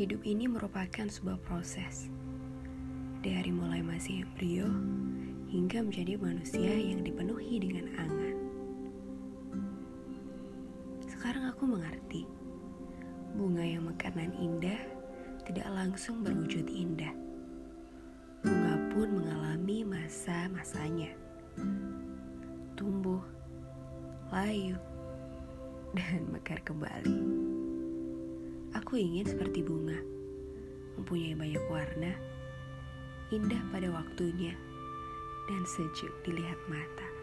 Hidup ini merupakan sebuah proses. Dari mulai masih embrio hingga menjadi manusia yang dipenuhi dengan angan. Sekarang aku mengerti. Bunga yang mekanan indah tidak langsung berwujud indah. Bunga pun mengalami masa-masanya. Tumbuh, layu, dan mekar kembali. Aku ingin seperti bunga, mempunyai banyak warna, indah pada waktunya, dan sejuk dilihat mata.